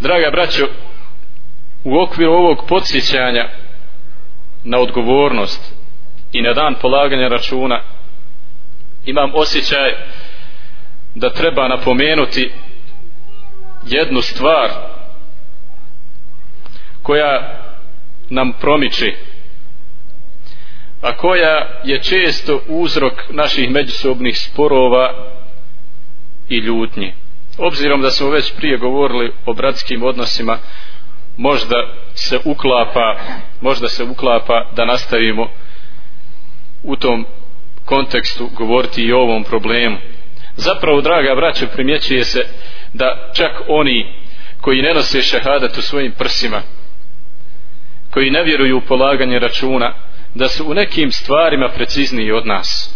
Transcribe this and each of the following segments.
draga braćo u okviru ovog podsjećanja na odgovornost i na dan polaganja računa imam osjećaj da treba napomenuti jednu stvar koja nam promiče a koja je često uzrok naših međusobnih sporova i ljutnje obzirom da smo već prije govorili o bratskim odnosima možda se uklapa možda se uklapa da nastavimo u tom kontekstu govoriti i o ovom problemu. Zapravo draga braćo primjećuje se da čak oni koji ne nose šehadat u svojim prsima koji ne vjeruju u polaganje računa da su u nekim stvarima precizniji od nas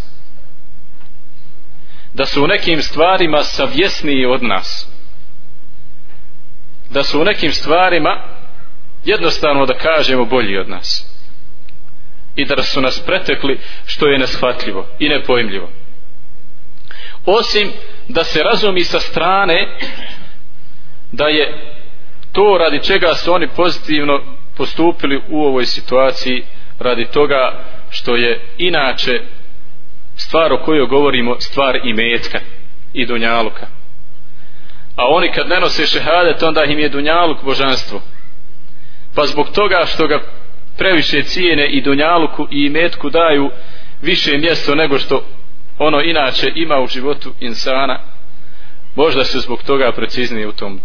da su u nekim stvarima savjesniji od nas. Da su u nekim stvarima jednostavno da kažemo bolji od nas. I da su nas pretekli što je neshvatljivo i nepojmljivo. Osim da se razumi sa strane da je to radi čega su oni pozitivno postupili u ovoj situaciji radi toga što je inače stvar o kojoj govorimo stvar i metka i dunjaluka. A oni kad ne nose šehadet onda im je dunjaluk božanstvo. Pa zbog toga što ga previše cijene i dunjaluku i metku daju više mjesto nego što ono inače ima u životu insana možda se zbog toga preciznije u tom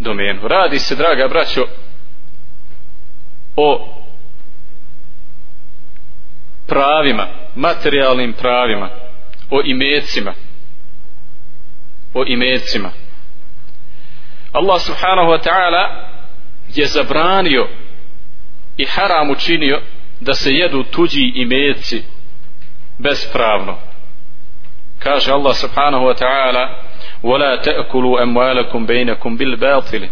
domenu. Radi se draga braćo o pravima materijalnim pravima o imecima o imecima Allah subhanahu wa ta'ala je zabranio i haram učinio da se jedu tuđi imeci bespravno kaže Allah subhanahu wa ta'ala ولا تأكلوا أموالكم بينكم بالباطل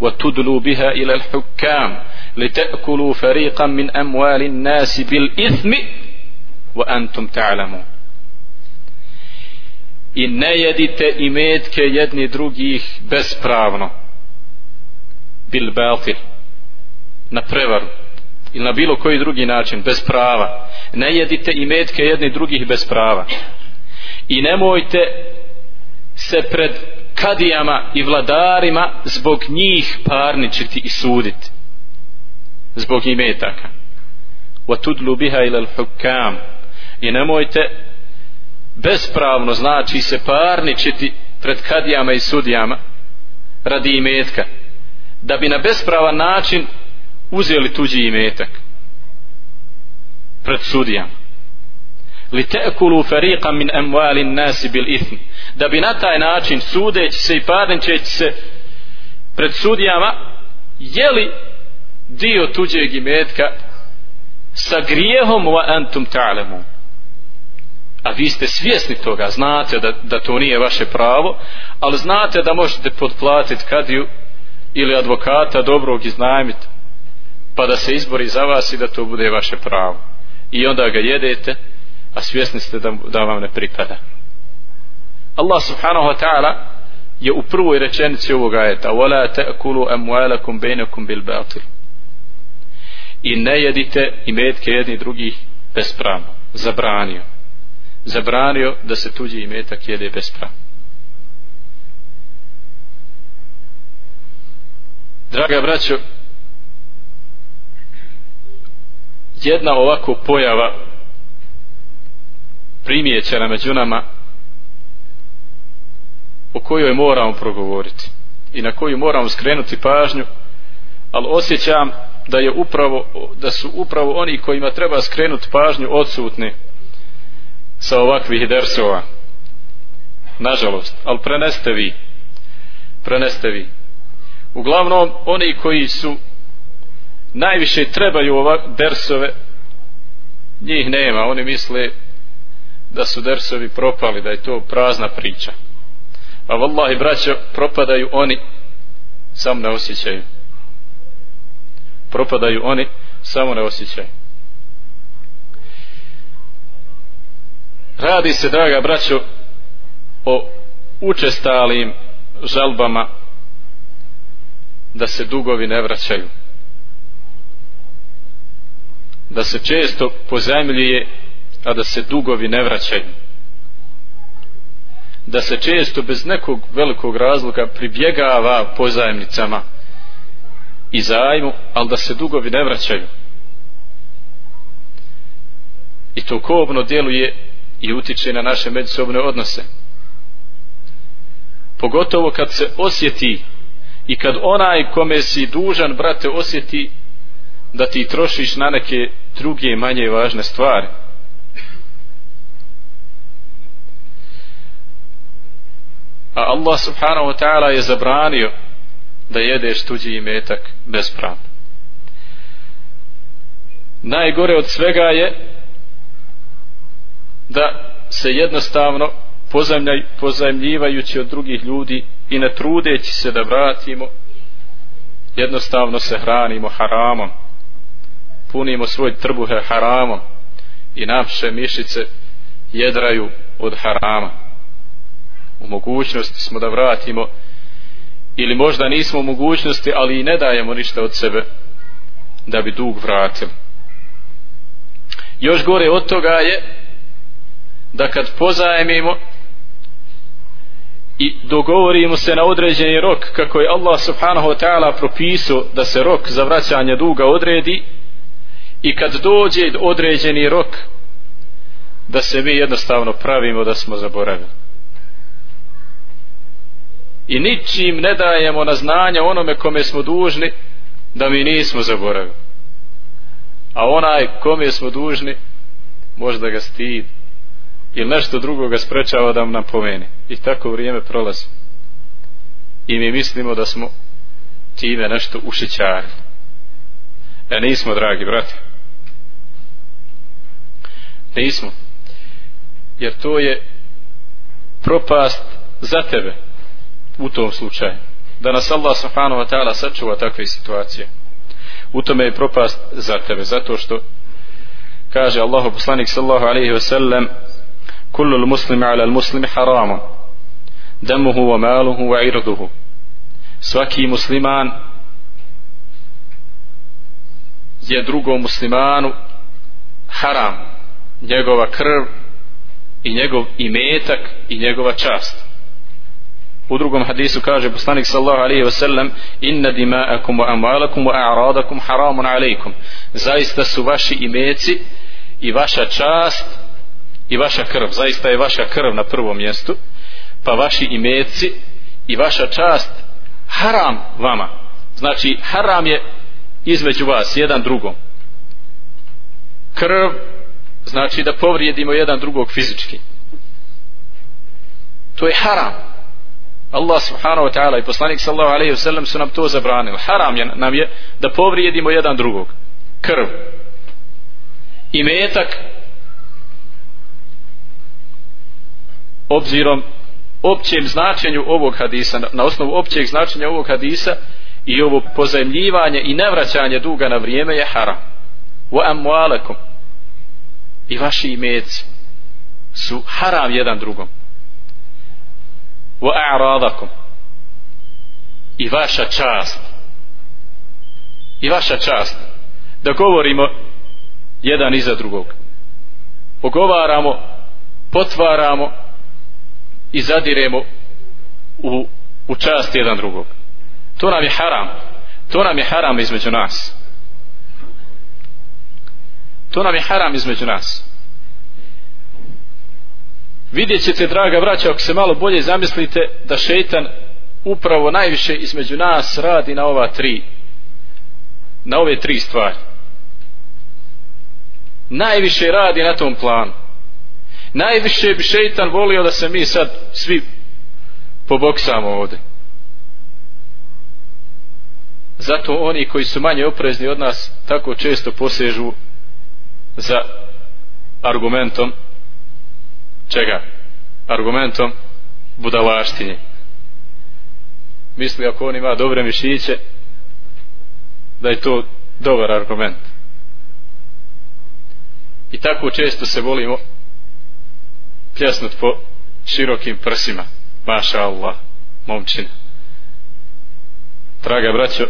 وتدلوا بها إلى الحكام لتأكلوا فريقا من أموال الناس بالإثم wa antum ta'lamu. I ne jedite imetke jedni drugih bespravno. Bil batil. Na prevaru. Ili na bilo koji drugi način bez prava. Ne jedite imetke jedni drugih bez prava. I nemojte se pred kadijama i vladarima zbog njih parničiti i suditi. Zbog imetaka. Wa tudlu biha ila al-hukam i nemojte bespravno znači se parničiti pred kadijama i sudijama radi imetka da bi na bespravan način uzeli tuđi imetak pred sudijama. Li te'kulu fariqan min amwalin nasi bil ithmi. Da bi na taj način sudeći se i parničeći se pred sudijama jeli dio tuđeg imetka sa grijehom wa antum ta'lamu a vi ste svjesni toga znate da, da to nije vaše pravo ali znate da možete podplatiti kadiju ili advokata dobrog iznajmiti pa da se izbori za vas i da to bude vaše pravo i onda ga jedete a svjesni ste da, da vam ne pripada Allah subhanahu wa ta'ala je u prvoj rečenici ovog ajeta وَلَا تَأْكُلُوا أَمْوَالَكُمْ بَيْنَكُمْ بِالْبَاطِلِ i ne jedite i metke jedni drugih bespravno zabranio zabranio da se tuđi imetak jede bez prava. draga braćo jedna ovako pojava primjećena među nama o kojoj moramo progovoriti i na koju moramo skrenuti pažnju ali osjećam da je upravo da su upravo oni kojima treba skrenuti pažnju odsutni sa ovakvih dersova. Nažalost ali preneste vi. Preneste vi. Uglavnom oni koji su najviše trebaju ovak dersove njih nema. Oni misle da su dersovi propali da je to prazna priča. A vallahi braćo propadaju oni sam ne osjećaju. Propadaju oni samo ne osjećaju. Radi se draga braćo o učestalim žalbama da se dugovi ne vraćaju. Da se često pozajmljuje a da se dugovi ne vraćaju. Da se često bez nekog velikog razloga pribjegava pozajemnicama i zajmu, ali da se dugovi ne vraćaju. I to kobno djeluje i utiče na naše međusobne odnose. Pogotovo kad se osjeti i kad onaj kome si dužan brate osjeti da ti trošiš na neke druge manje važne stvari. A Allah subhanahu wa ta'ala je zabranio da jedeš tuđi imetak bespravno. Najgore od svega je da se jednostavno pozajmljaj, pozajmljivajući od drugih ljudi i ne trudeći se da vratimo jednostavno se hranimo haramom. Punimo svoj trbuhe haramom i naše mišice jedraju od harama. U mogućnosti smo da vratimo ili možda nismo u mogućnosti ali i ne dajemo ništa od sebe da bi dug vratili. Još gore od toga je da kad pozajmimo i dogovorimo se na određeni rok kako je Allah subhanahu wa ta'ala propisao da se rok za vraćanje duga odredi i kad dođe određeni rok da se mi jednostavno pravimo da smo zaboravili. I ničim ne dajemo na znanje onome kome smo dužni da mi nismo zaboravili. A onaj kome smo dužni možda ga stidi ili nešto drugo ga sprečava da nam napomeni. I tako vrijeme prolazi. I mi mislimo da smo time nešto ušićari e nismo dragi brate nismo. Jer to je propast za tebe u tom slučaju. Da nas Allah subhanahu wa ta'ala sačuva takve situacije. U tome je propast za tebe. Zato što kaže Allahu poslanik sallahu alaihi wa sallam كل المسلم على المسلم حرام دمه وماله وعرضه svaki musliman je drugom muslimanu haram. Njegova krv i njegov imetak i njegova čast. U drugom hadisu kaže poslanik sallahu alaihi wasallam inna dima'akum wa amalakum wa a'radakum haramun alaikum. Zaista su vaši imeci i vaša čast i vaša krv. Zaista je vaša krv na prvom mjestu pa vaši imeci i vaša čast haram vama. Znači haram je između vas jedan drugom. Krv znači da povrijedimo jedan drugog fizički. To je haram. Allah subhanahu wa ta'ala i poslanik sallahu alaihi wa su nam to zabranili. Haram je, nam je da povrijedimo jedan drugog. Krv. I metak obzirom općem značenju ovog hadisa na osnovu općeg značenja ovog hadisa i ovo pozajemljivanje i nevraćanje duga na vrijeme je haram. Wa amualakum i vaši imeci su haram jedan drugom. Wa a'radakum. I vaša čast. I vaša čast. Da govorimo jedan iza drugog. Ogovaramo potvaramo i zadiremo u, u čast jedan drugog. To nam je haram. To nam je haram između nas. To nam je haram između nas. Vidjet ćete draga braća ako se malo bolje zamislite da šeitan upravo najviše između nas radi na ova tri na ove tri stvari. Najviše radi na tom planu najviše bi šeitan volio da se mi sad svi poboksamo ovde zato oni koji su manje oprezni od nas tako često posežu za argumentom čega? argumentom budalaštinje misli ako on ima dobre mišiće da je to dobar argument. I tako često se volimo pljesnut po širokim prsima. Maša Allah momčina draga braćo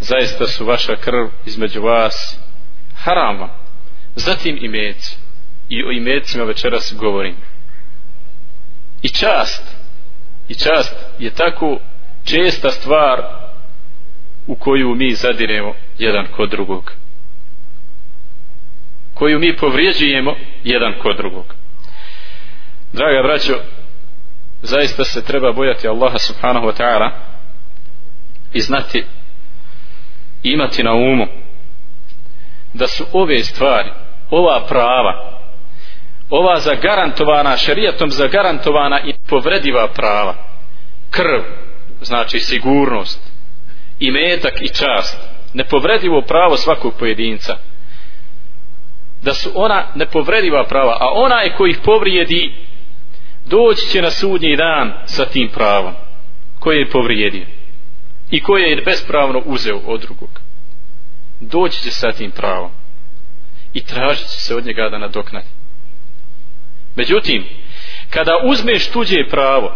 zaista su vaša krv između vas harama. Zatim imeci i o imecima večeras govorim. I čast i čast je tako česta stvar u koju mi zadiremo jedan kod drugog. Koju mi povrijeđujemo jedan kod drugog draga braćo zaista se treba bojati Allaha subhanahu wa ta'ala i znati imati na umu da su ove stvari ova prava ova zagarantovana šerijatom zagarantovana i povrediva prava krv znači sigurnost i metak i čast nepovredivo pravo svakog pojedinca da su ona nepovrediva prava a onaj koji ih povrijedi doći će na sudnji dan sa tim pravom koje je povrijedio i koje je bespravno uzeo od drugog. Doći će sa tim pravom i tražit će se od njega da nadoknadi. Međutim kada uzmeš tuđe pravo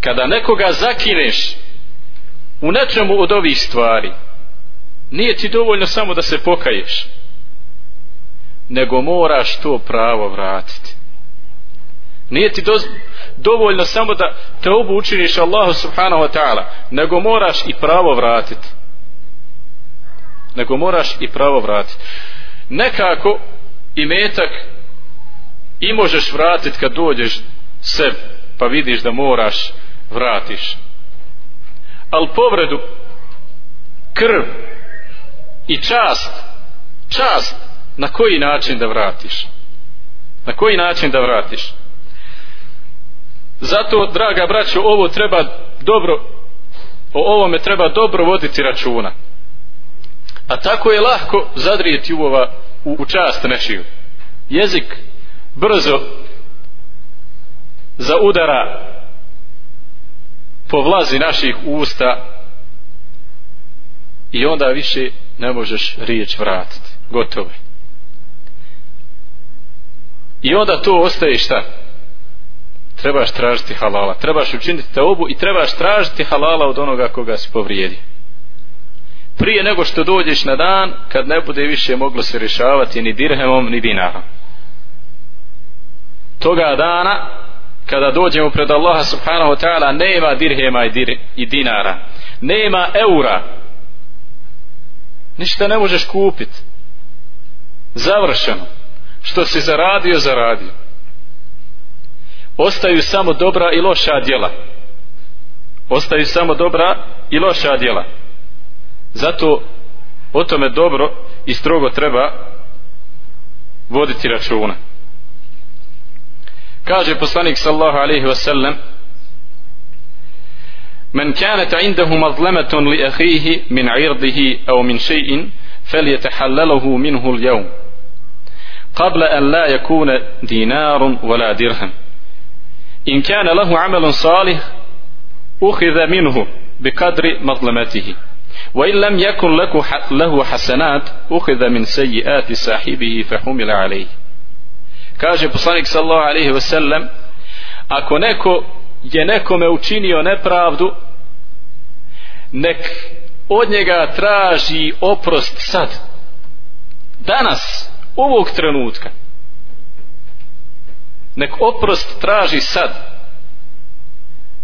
kada nekoga zakineš u nečemu od ovih stvari nije ti dovoljno samo da se pokaješ nego moraš to pravo vratiti nije ti doz, dovoljno samo da te obu učiniš Allahu subhanahu wa ta'ala nego moraš i pravo vratiti nego moraš i pravo vratiti nekako i metak i možeš vratiti kad dođeš se pa vidiš da moraš vratiš. Al povredu krv i čast čast na koji način da vratiš? Na koji način da vratiš? Zato draga braćo ovo treba dobro o ovome treba dobro voditi računa. A tako je lahko zadrijeti u, ova, u, u čast nečiju. Jezik brzo za udara po vlazi naših usta i onda više ne možeš riječ vratiti. Gotovo i onda to ostaje šta? Trebaš tražiti halala. Trebaš učiniti te obu i trebaš tražiti halala od onoga koga si povrijedi. Prije nego što dođeš na dan kad ne bude više moglo se rješavati ni dirhemom ni dinarom toga dana kada dođemo pred Allaha subhanahu wa ta'ala nema dirhema i, dir, i dinara. Nema eura. Ništa ne možeš kupiti završeno. Što si zaradio zaradio ostaju samo dobra i loša djela ostaju samo dobra i loša djela zato o tome dobro i strogo treba voditi računa kaže poslanik sallahu alaihi wasallam من كانت عنده مظلمة لأخيه من عرضه أو من شيء فليتحلله منه اليوم قبل أن لا يكون دينار ولا درهم إن كان له عمل صالح أخذ منه بقدر مظلمته وإن لم يكن له حسنات أخذ من سيئات صاحبه فحمل عليه kaže poslanik sallallahu alaihi ve sellem ako neko je nekome učinio nepravdu nek od njega traži oprost sad danas ovog trenutka nek oprost traži sad.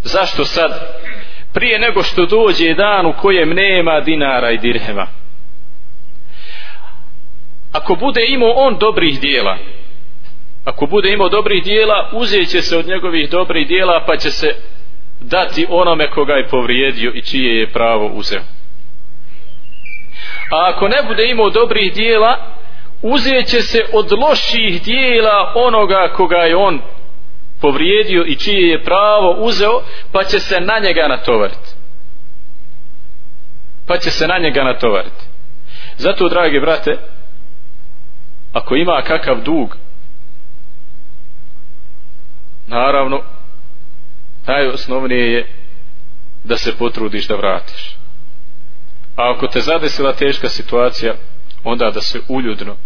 Zašto sad? Prije nego što dođe dan u kojem nema dinara i dirhema. Ako bude imao on dobrih dijela ako bude imao dobrih dijela uzet će se od njegovih dobrih dijela pa će se dati onome koga je povrijedio i čije je pravo uzeo. A ako ne bude imao dobrih dijela uzet će se od loših dijela onoga koga je on povrijedio i čije je pravo uzeo pa će se na njega natovariti. Pa će se na njega natovariti. Zato dragi brate ako ima kakav dug naravno najosnovnije je da se potrudiš da vratiš. A ako te zadesila teška situacija onda da se uljudno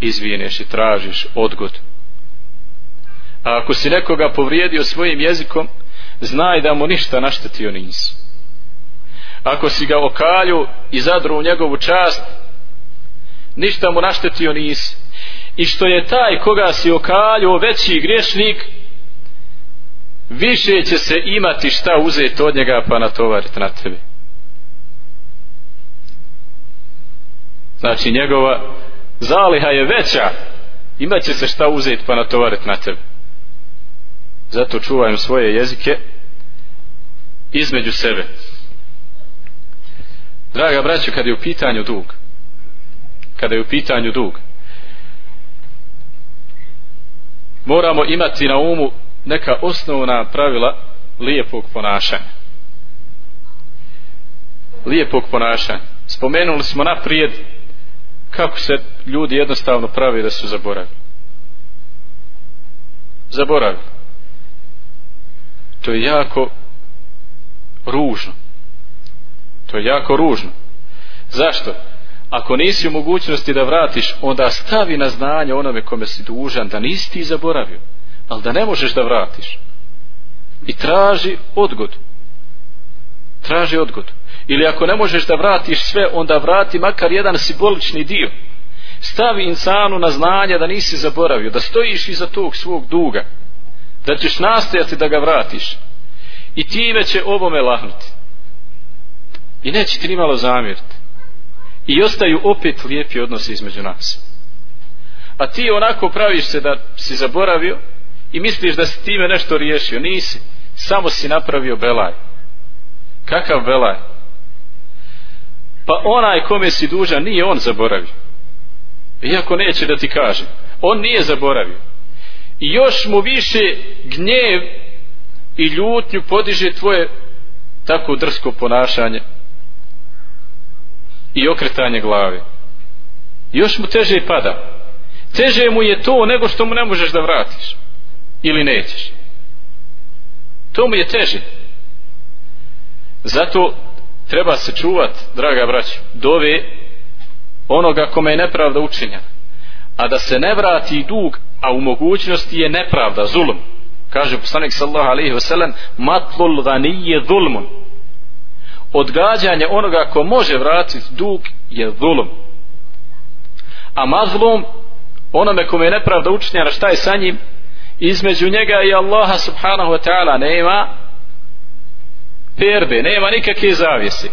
izvijeneš i tražiš odgod. A ako si nekoga povrijedio svojim jezikom znaj da mu ništa naštetio nisi. Ako si ga okalju i zadru u njegovu čast ništa mu naštetio nisi. I što je taj koga si okalju veći griješnik više će se imati šta uzeti od njega pa natovariti na tebe. Znači njegova zaliha je veća. Imat će se šta uzeti pa natovariti na tebe zato čuvajem svoje jezike između sebe. Draga braćo kada je u pitanju dug kada je u pitanju dug moramo imati na umu neka osnovna pravila lijepog ponašanja. Lijepog ponašanja. Spomenuli smo naprijed kako se ljudi jednostavno pravi da su zaboravili? Zaboravili. To je jako ružno. To je jako ružno. Zašto? Ako nisi u mogućnosti da vratiš onda stavi na znanje onome kome si dužan da nisi ti zaboravio ali da ne možeš da vratiš. I traži odgodu. Traži odgodu ili ako ne možeš da vratiš sve onda vrati makar jedan simbolični dio. Stavi insanu na znanje da nisi zaboravio da stojiš iza tog svog duga da ćeš nastojati da ga vratiš. I time će ovome lahnuti i neće ti nimalo zamjeriti. I ostaju opet lijepi odnosi između nas. A ti onako praviš se da si zaboravio i misliš da si time nešto riješio. Nisi, samo si napravio belaj. Kakav belaj? Pa onaj kome si dužan nije on zaboravio. Iako neće da ti kaže. On nije zaboravio. I još mu više gnjev i ljutnju podiže tvoje tako drsko ponašanje i okretanje glave. Još mu teže pada. Teže mu je to nego što mu ne možeš da vratiš. Ili nećeš. To mu je teže. Zato treba se čuvat draga braća dove onoga kome je nepravda učinjena a da se ne vrati dug a u mogućnosti je nepravda zulm. kaže poslanik sallahu alaihi wasallam matlul ganije zulmun odgađanje onoga ko može vratiti dug je zulm. a mazlum onome kome je nepravda učinjena šta je sa njim između njega i Allaha subhanahu wa ta'ala nema perde, nema nikakve zavjese.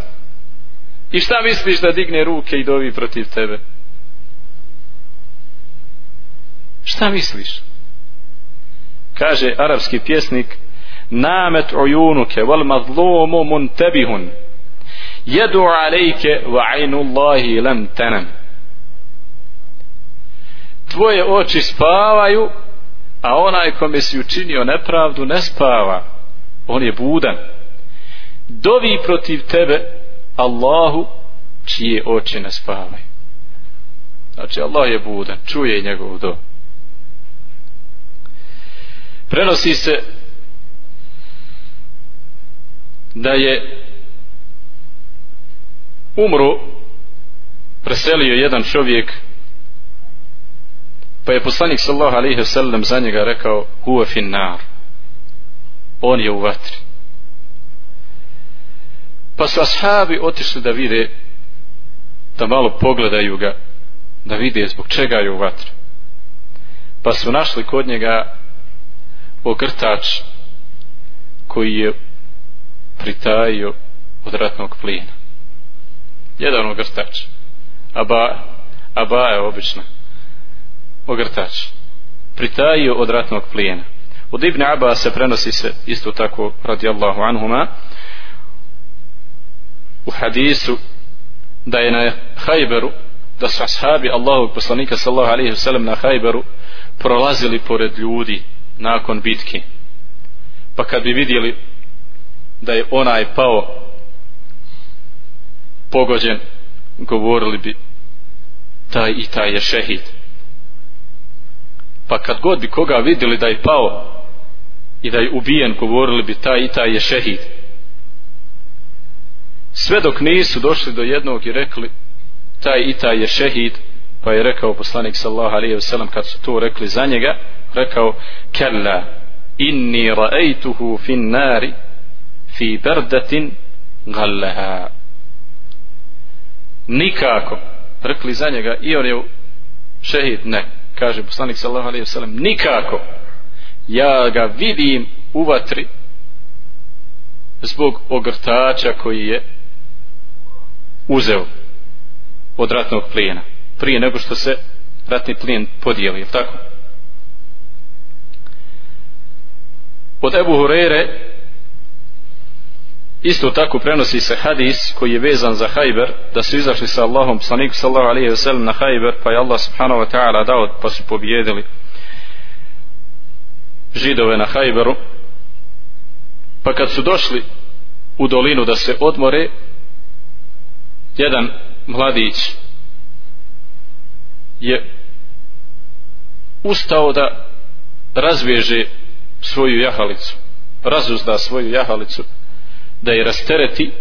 I šta misliš da digne ruke i dovi protiv tebe? Šta misliš? Kaže arapski pjesnik namet ujunuke wal mazlumu muntebihun. Jedu alejke wa ainu Allahi lam tanam. Tvoje oči spavaju a onaj kome si učinio nepravdu ne spava. On je budan dovi protiv tebe Allahu čije oči ne spavaju. Znači Allah je budan čuje njegov do. Prenosi se da je umro preselio jedan čovjek pa je poslanik sallahu alaihi sallam za njega rekao huwa finnar. On je u vatri pa su ashabi otišli da vide da malo pogledaju ga da vide zbog čega je u vatri. Pa su našli kod njega ogrtač koji je pritajio od ratnog plina jedan ogrtač. Aba, aba je obično ogrtač. Pritajio od ratnog plijena. Od Ibn Abba se prenosi se isto tako radijallahu anhuma u hadisu da je na Hajberu da su ashabi Allahovog poslanika sallahu alaihi wasallam na Hajberu prolazili pored ljudi nakon bitke. Pa kad bi vidjeli da je onaj pao pogođen govorili bi taj i taj je šehid. Pa kad god bi koga vidjeli da je pao i da je ubijen govorili bi taj i taj je šehid sve dok nisu došli do jednog i rekli taj i taj je šehid pa je rekao poslanik sallahu alaihi wa sallam kad su to rekli za njega rekao kella inni raeituhu fin nari fi berdatin galleha nikako. Rekli za njega i on je šehid. Ne. Kaže poslanik sallallahu alaihi sellem nikako. Ja ga vidim u vatri zbog ogrtača koji je uzeo od ratnog plijena prije nego što se ratni plijen podijeli, je tako? Od Ebu Hurere isto tako prenosi se hadis koji je vezan za Hajber da su izašli sa Allahom poslaniku sallahu alaihi wasallam na Hajber pa je Allah subhanahu wa ta'ala dao pa su pobjedili židove na Hajberu pa kad su došli u dolinu da se odmore jedan mladić je ustao da razveže svoju jahalicu razuzda svoju jahalicu da je rastereti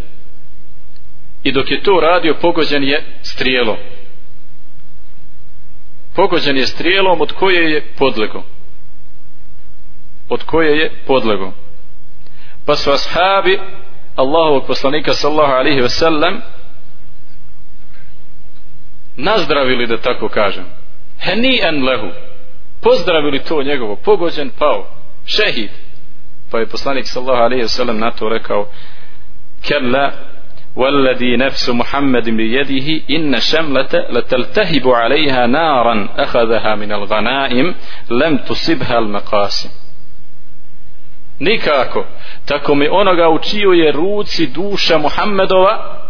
i dok je to radio pogođen je strijelom. Pogođen je strijelom od koje je podlego od koje je podlego pa su ashabi Allahovog poslanika sallahu alaihi ve sellem nazdravili da tako kažem heni en lehu pozdravili to njegovo pogođen pao šehid pa je poslanik sallahu alaihi wa sallam na to rekao kella والذي نفس محمد بيده إن شملة لتلتهب عليها نارا أخذها من الغنائم لم تصبها المقاسم nikako tako mi onoga u čijoj je ruci duša Muhammedova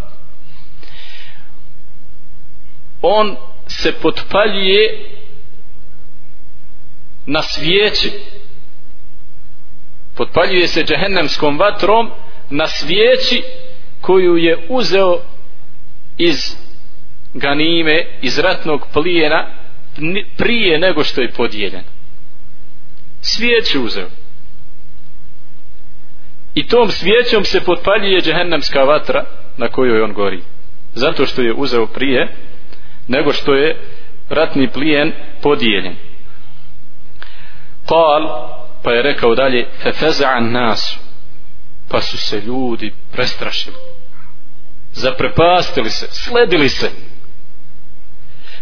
on se potpaljuje na svijeći potpaljuje se džehennemskom vatrom na svijeći koju je uzeo iz ganime iz ratnog plijena prije nego što je podijeljen. Svijeću uzeo. I tom svijećom se potpaljuje džehennemska vatra na kojoj on gori. Zato što je uzeo prije nego što je ratni plijen podijeljen Kal, pa je rekao dalje, fefeza'an nas, pa su se ljudi prestrašili. Zaprepastili se, sledili se.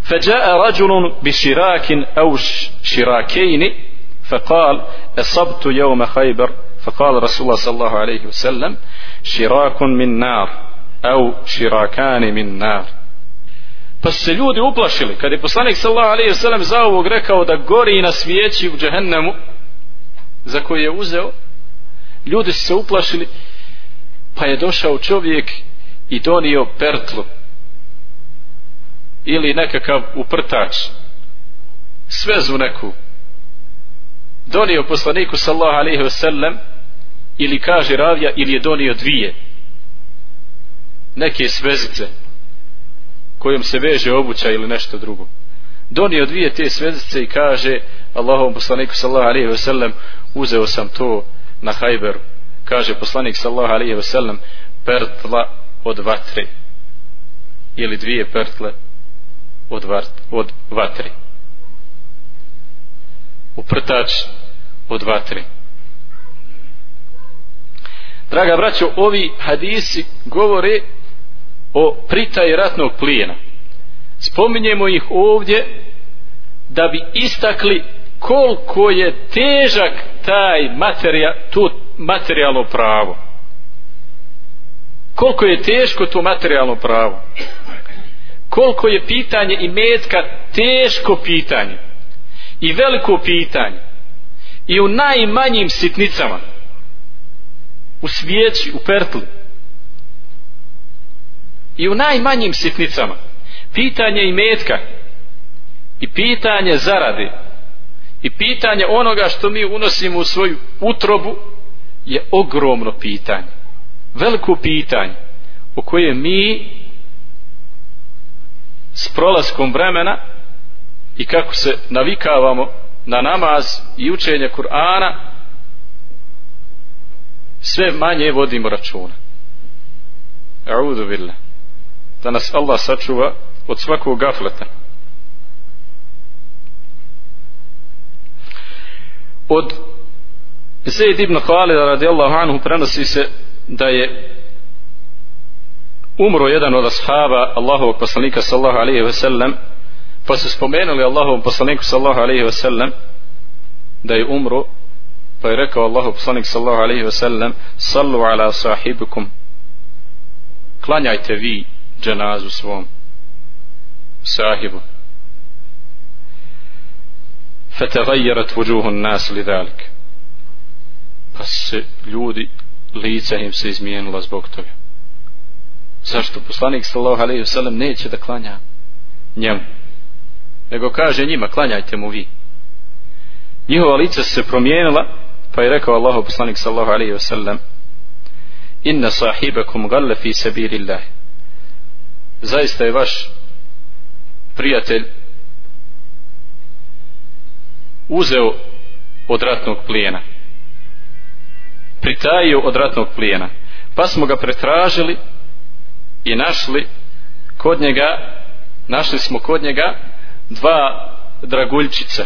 فجاء رجل بشراك أو شراكين فقال أصبت يوم خيبر فقال رسول الله صلى الله عليه وسلم شراك من نار أو شراكان من نار pa su se ljudi uplašili. Kad je poslanik sallallahu alejhi ve sellem za ovog rekao da gori na svijeći u džehennemu za koji je uzeo ljudi su se uplašili pa je došao čovjek i donio pertlu ili nekakav uprtač svezu neku. Donio poslaniku sallallahu alejhi ve sellem ili kaže ravija ili je donio dvije neke svezice kojom se veže obuća ili nešto drugo. Donio dvije te svezice i kaže Allahom poslaniku sallahu alaihi ve sellem uzeo sam to na hajberu. Kaže poslanik sallahu alaihi ve sellem pertla od vatre. Ili dvije pertle od, vart, od vatre. Uprtač od vatre. Draga braćo ovi hadisi govore o pritaji ratnog plijena. Spominjemo ih ovdje da bi istakli koliko je težak taj materija, tu materijalno pravo. Koliko je teško to materijalno pravo. Koliko je pitanje i metka teško pitanje i veliko pitanje i u najmanjim sitnicama u svijeći, u pertli i u najmanjim sitnicama. Pitanje metka i pitanje zarade. I pitanje onoga što mi unosimo u svoju utrobu je ogromno pitanje. Veliko pitanje u koje mi s prolaskom vremena i kako se navikavamo na namaz i učenje Kur'ana sve manje vodimo računa. A'udhu billah da nas Allah sačuva od svakog gafleta. Od Zaid ibn Khalid radijallahu anhu prenosi se da je umro jedan od ashaba Allahovog poslanika sallahu alaihi ve sellem pa su spomenuli Allahovom poslaniku sallahu alaihi ve sellem da je umro pa je rekao Allahov poslanik sallahu alaihi ve sellem sallu ala sahibikum klanjajte vi dženazu svom sahibu. Fetagajerat vuđuhun nas li dalik pa se ljudi lica im se izmijenila zbog toga. Zašto? Poslanik sallahu alaihi wasallam neće da klanja njemu nego kaže njima klanjajte mu vi. Njihova lica se promijenila pa je rekao Allahu poslanik sallahu alaihi wasallam inna sahibakum galle fi sabiri zaista je vaš prijatelj uzeo od ratnog plijena. Pritajio od ratnog plijena. Pa smo ga pretražili i našli kod njega našli smo kod njega dva draguljčica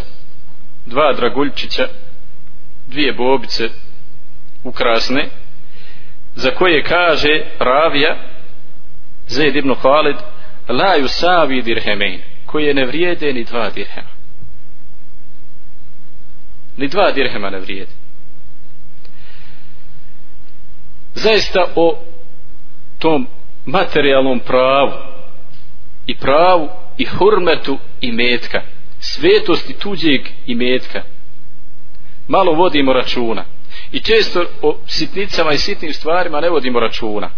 dva draguljčića dvije bobice ukrasne za koje kaže ravija Zaid ibn Khalid la yusavi dirhemein koje ne vrijede ni dva dirhema. Ni dva dirhema ne vrijede. Zaista o tom materijalnom pravu i pravu i hurmetu i metka svetosti tuđeg i metka malo vodimo računa. I često o sitnicama i sitnim stvarima ne vodimo računa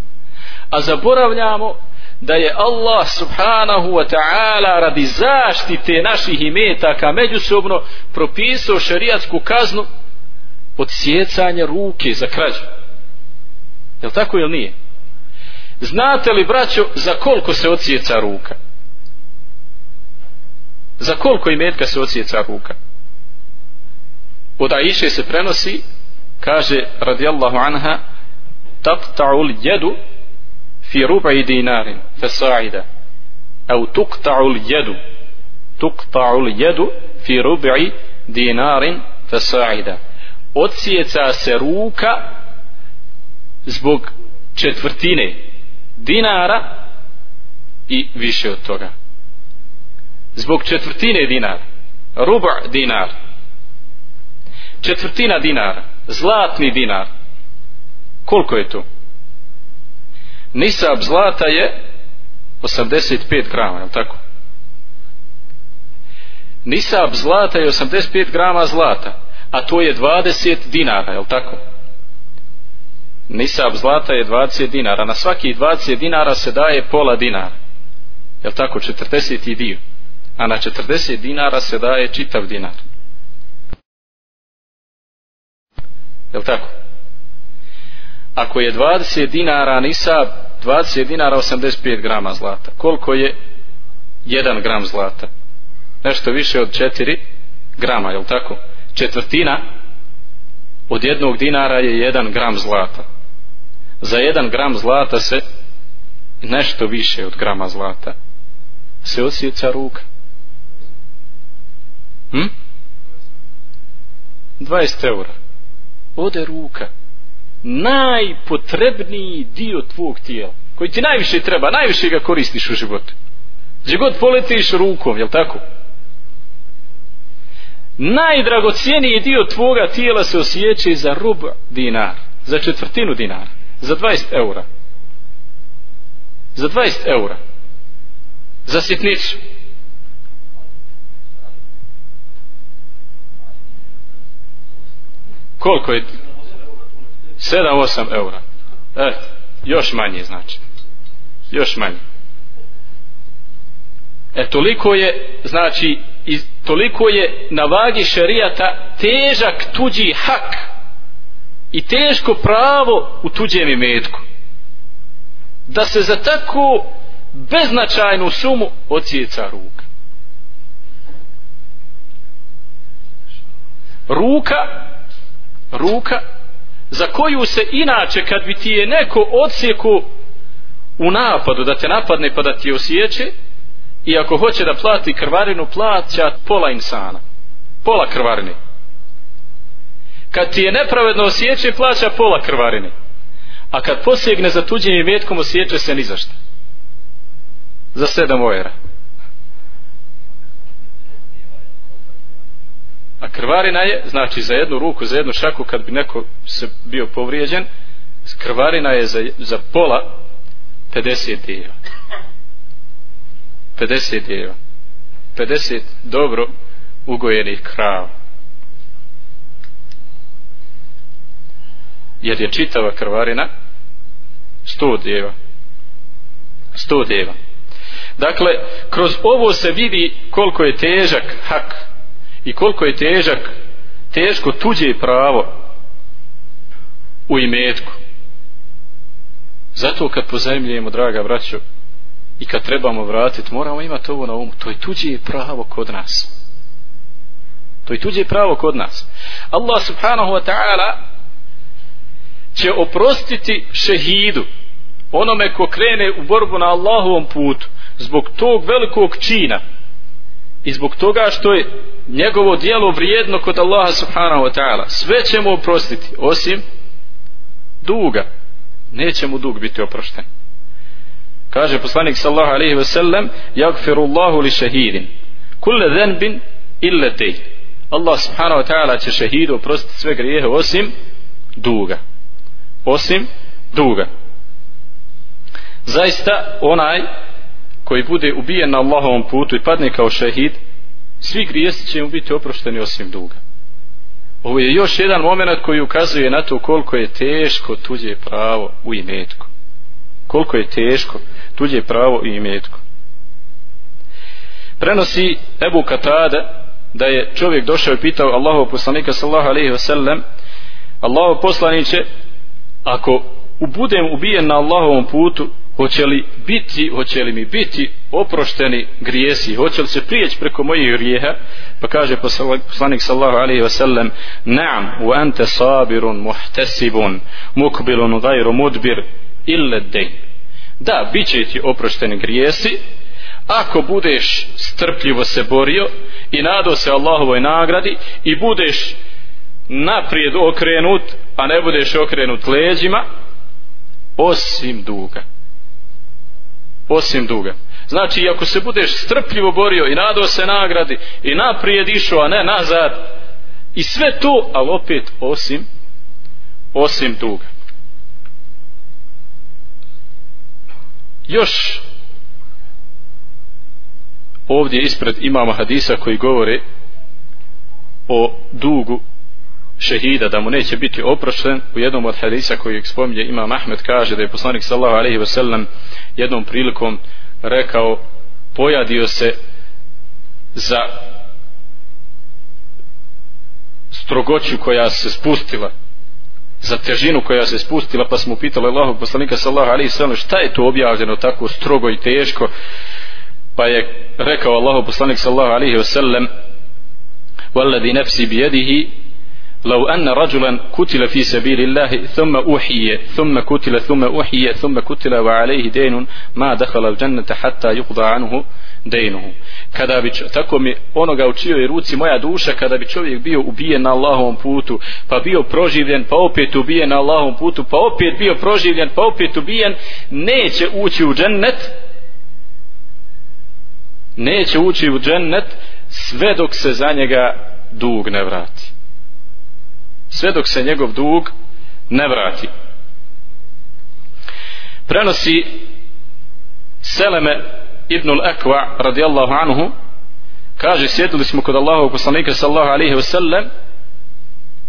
a zaboravljamo da je Allah subhanahu wa ta'ala radi zaštite naših imetaka međusobno propisao šariatsku kaznu od sjecanja ruke za krađu. Je li tako ili nije? Znate li braćo za koliko se odsjeca ruka? Za koliko imetka se odsjeca ruka? Od Aisha se prenosi kaže radijallahu anha taqta'ul jedu fi rubai dinarin fasa'ida au tuqta'ul jedu tuqta'ul jedu fi rub'i dinarin fasa'ida odsjeca se ruka zbog četvrtine dinara i više od toga. Zbog četvrtine dinara. Ruba dinar. Četvrtina dinara. Zlatni dinar. Koliko je to? Nisab zlata je 85 grama je li tako? Nisab zlata je 85 grama zlata a to je 20 dinara je li tako? Nisab zlata je 20 dinara na svaki 20 dinara se daje pola dinara je tako 40 dio a na 40 dinara se daje čitav dinar. Je tako? Ako je 20 dinara nisab 20 dinara 85 grama zlata. Koliko je 1 gram zlata? Nešto više od 4 grama je tako? Četvrtina od jednog dinara je 1 gram zlata. Za 1 gram zlata se nešto više od grama zlata se osjeća ruka. Hm? 20 eura. Ode ruka najpotrebniji dio tvog tijela koji ti najviše treba, najviše ga koristiš u životu. Gdje god poletiš rukom, jel tako? najdragocijeniji dio tvoga tijela se osjeća za rub dinar za četvrtinu dinara za 20 eura. Za 20 eura. Za sitnicu. Koliko je 7-8 eura. E, još manje znači. Još manje. E toliko je znači i toliko je na vagi šerijata težak tuđi hak i teško pravo u tuđem imetku. Da se za takvu beznačajnu sumu ocijeca ruka. Ruka ruka za koju se inače kad bi ti je neko odsjeku u napadu da te napadne pa da ti osjeće i ako hoće da plati krvarinu plaća pola insana. Pola krvarine. Kad ti je nepravedno osjeće plaća pola krvarine. A kad posegne za tuđim imetkom osjeće se ni zašto za sedam ojera. A krvarina je znači za jednu ruku za jednu šaku kad bi neko se bio povrijeđen krvarina je za, za pola 50 djeva. 50 djeva. 50 dobro ugojenih krava. Jer je čitava krvarina 100 djeva. 100 djeva. Dakle kroz ovo se vidi koliko je težak hak i koliko je težak teško tuđe pravo u imetku. Zato kad pozajemljujemo draga braćo i kad trebamo vratiti moramo imati ovo na umu. To je tuđe pravo kod nas. To je tuđe pravo kod nas. Allah subhanahu wa ta'ala će oprostiti šehidu onome ko krene u borbu na Allahovom putu zbog tog velikog čina i zbog toga što je njegovo dijelo vrijedno kod Allaha subhanahu wa ta'ala. Sve će mu oprostiti osim duga. Neće mu dug biti oprošten. Kaže poslanik sallahu alaihi ve sellem jagfiru Allahu li šehidin kulle dhenbin ille tej. Allah subhanahu wa ta'ala će šehidu oprostiti sve grijehe osim duga. Osim duga. Zaista onaj koji bude ubijen na Allahovom putu i padne kao šehid svi grijesi će mu biti oprošteni osim duga. Ovo je još jedan moment koji ukazuje na to koliko je teško tuđe pravo u imetku. Koliko je teško tuđe pravo u imetku. Prenosi Ebu Katada da je čovjek došao i pitao Allahov poslanika sallahu alaihi wasallam Allahov poslaniće ako budem ubijen na Allahovom putu hoće li biti, hoće li mi biti oprošteni grijesi, hoće li se prijeći preko mojih grijeha, pa kaže poslanik sallahu alaihi wasallam, naam, u ante sabirun, muhtesibun, mukbilun, gajru mudbir, ille dejn. Da, bit će ti oprošteni grijesi, ako budeš strpljivo se borio i nadao se Allahovoj nagradi i budeš naprijed okrenut, a ne budeš okrenut leđima, osim duga osim duga. Znači ako se budeš strpljivo borio i nadao se nagradi i naprijed išao a ne nazad i sve to ali opet osim osim duga. Još ovdje ispred imamo hadisa koji govore o dugu šehida da mu neće biti oprošten. U jednom od hadisa koji spominje Imam Ahmed kaže da je poslanik sallahu alaihi wasallam jednom prilikom rekao pojadio se za strogoću koja se spustila za težinu koja se spustila pa smo pitali Allahu poslanika sallahu alaihi wa sallam šta je to objavljeno tako strogo i teško pa je rekao Allahu poslanik sallahu alaihi wa sallam والذي نفسي بيده لو أن رجلا قتل في سبيل الله ثم أوحي ثم قتل ثم أوحي ثم قتل وعليه دين ما دخل الجنة حتى يقضى عنه dejnuhu. Kada bi, tako mi onoga u čijoj ruci moja duša, kada bi čovjek bio ubijen na Allahovom putu, pa bio proživljen, pa opet ubijen na Allahovom putu, pa opet bio proživljen, pa opet ubijen, neće ući u džennet, neće ući u džennet, sve dok se za njega dug ne vrati sve dok se njegov dug ne vrati. Prenosi Seleme ibn al-Akwa radijallahu anhu kaže sjedili smo kod Allahov poslanika sallahu alaihi ve sellem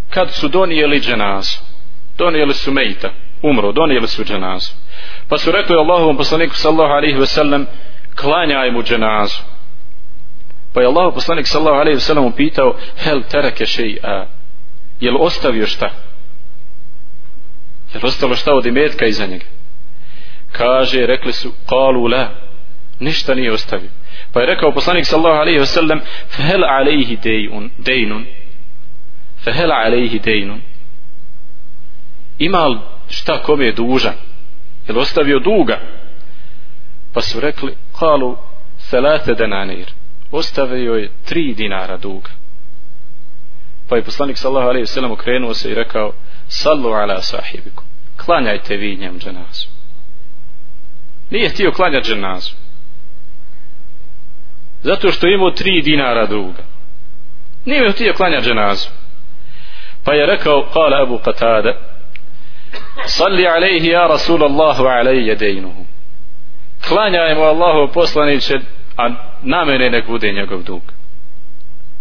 kad su donijeli dženazu. Donijeli su mejta umro, donijeli su dženazu. Pa su rekli Allahovom poslaniku sallahu alaihi ve sellem klanjaj mu dženazu. Pa je Allahov poslanik sallahu alaihi ve sellem upitao hel terake še'a? Je li ostavio šta? Je li ostalo šta od imetka iza njega? Kaže rekli su kalu la. Ništa nije ostavio. Pa je rekao poslanik sallahu alaihi wa sallam fahel alaihi dejnun. Fahel alaihi dejnun. Ima li šta kome je dužan? Je li ostavio duga? Pa su rekli kalu salate denanir ostavio je tri dinara duga pa je poslanik sallahu alaihi sallam okrenuo se i rekao sallu ala sahibiku klanjajte vi njem dženazu. Nije htio klanjati dženazu. Zato što imao tri dinara duga. Nije htio klanjati dženazu. Pa je rekao kala Abu Qatada salli alaihi ja Rasul Allahu alaihi dejnuhu klanjajmo Allahu poslaniće a na mene nek bude njegov dug